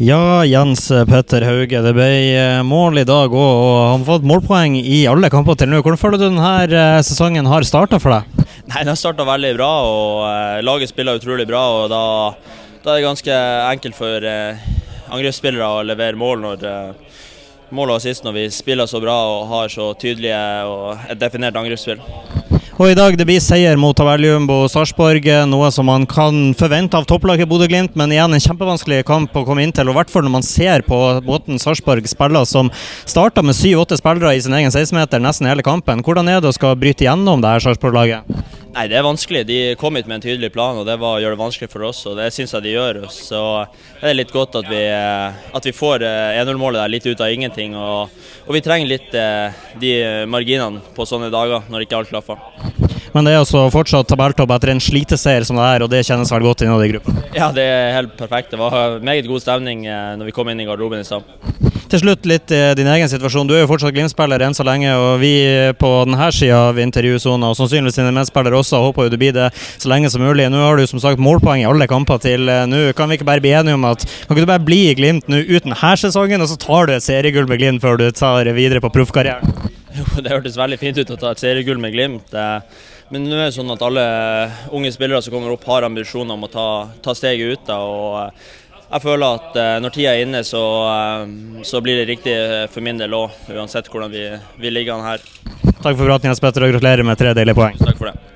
Ja, Jens Petter Hauge. Det ble eh, mål i dag òg, og han har fått målpoeng i alle kamper til nå. Hvordan føler du denne eh, sesongen har starta for deg? Nei, Den har starta veldig bra, og uh, laget spiller utrolig bra. og Da, da er det ganske enkelt for angrepsspillere å levere mål når uh, mål og når vi spiller så bra og har så tydelige og et definert angrepsspill. Og i dag det blir seier mot Taverljumbo Sarpsborg, noe som man kan forvente av topplaget Bodø-Glimt, men igjen en kjempevanskelig kamp å komme inn til. og I hvert fall når man ser på måten Sarpsborg spiller, som starta med syv-åtte spillere i sin egen 16-meter nesten hele kampen. Hvordan er det å skal bryte gjennom det her Sarpsborg-laget? Nei, Det er vanskelig. De kom hit med en tydelig plan, og det var å gjøre det vanskelig for oss. og Det syns jeg de gjør. Så det er litt godt at vi, at vi får 1-0-målet der litt ut av ingenting. Og, og vi trenger litt eh, de marginene på sånne dager, når ikke alt klaffer. Men det er altså fortsatt tabelltopp etter en sliteseier som det er, og det kjennes vel godt innad i gruppa? Ja, det er helt perfekt. Det var meget god stemning eh, når vi kom inn i garderoben i stad. Til slutt litt eh, din egen situasjon. Du er jo fortsatt Glimt-spiller enn så lenge, og vi på denne sida av intervjusona, og sannsynligvis dine medspillere også, håper jo du blir det så lenge som mulig. Nå har du som sagt målpoeng i alle kamper til eh, nå. Kan vi ikke bare bli enige om at kan ikke du bare bli i Glimt nå ut denne sesongen, og så tar du et seriegull med Glimt før du tar videre på proffkarrieren? Jo, det hørtes veldig fint ut å ta et seriegull med Glimt. Men nå er det sånn at alle unge spillere som kommer opp, har ambisjoner om å ta, ta steget ut. Og jeg føler at eh, når tida er inne, så, eh, så blir det riktig for min del òg, uansett hvordan vi, vi ligger an her. Takk for praten, Jens Petter, og gratulerer med tre deilige poeng. Takk for det.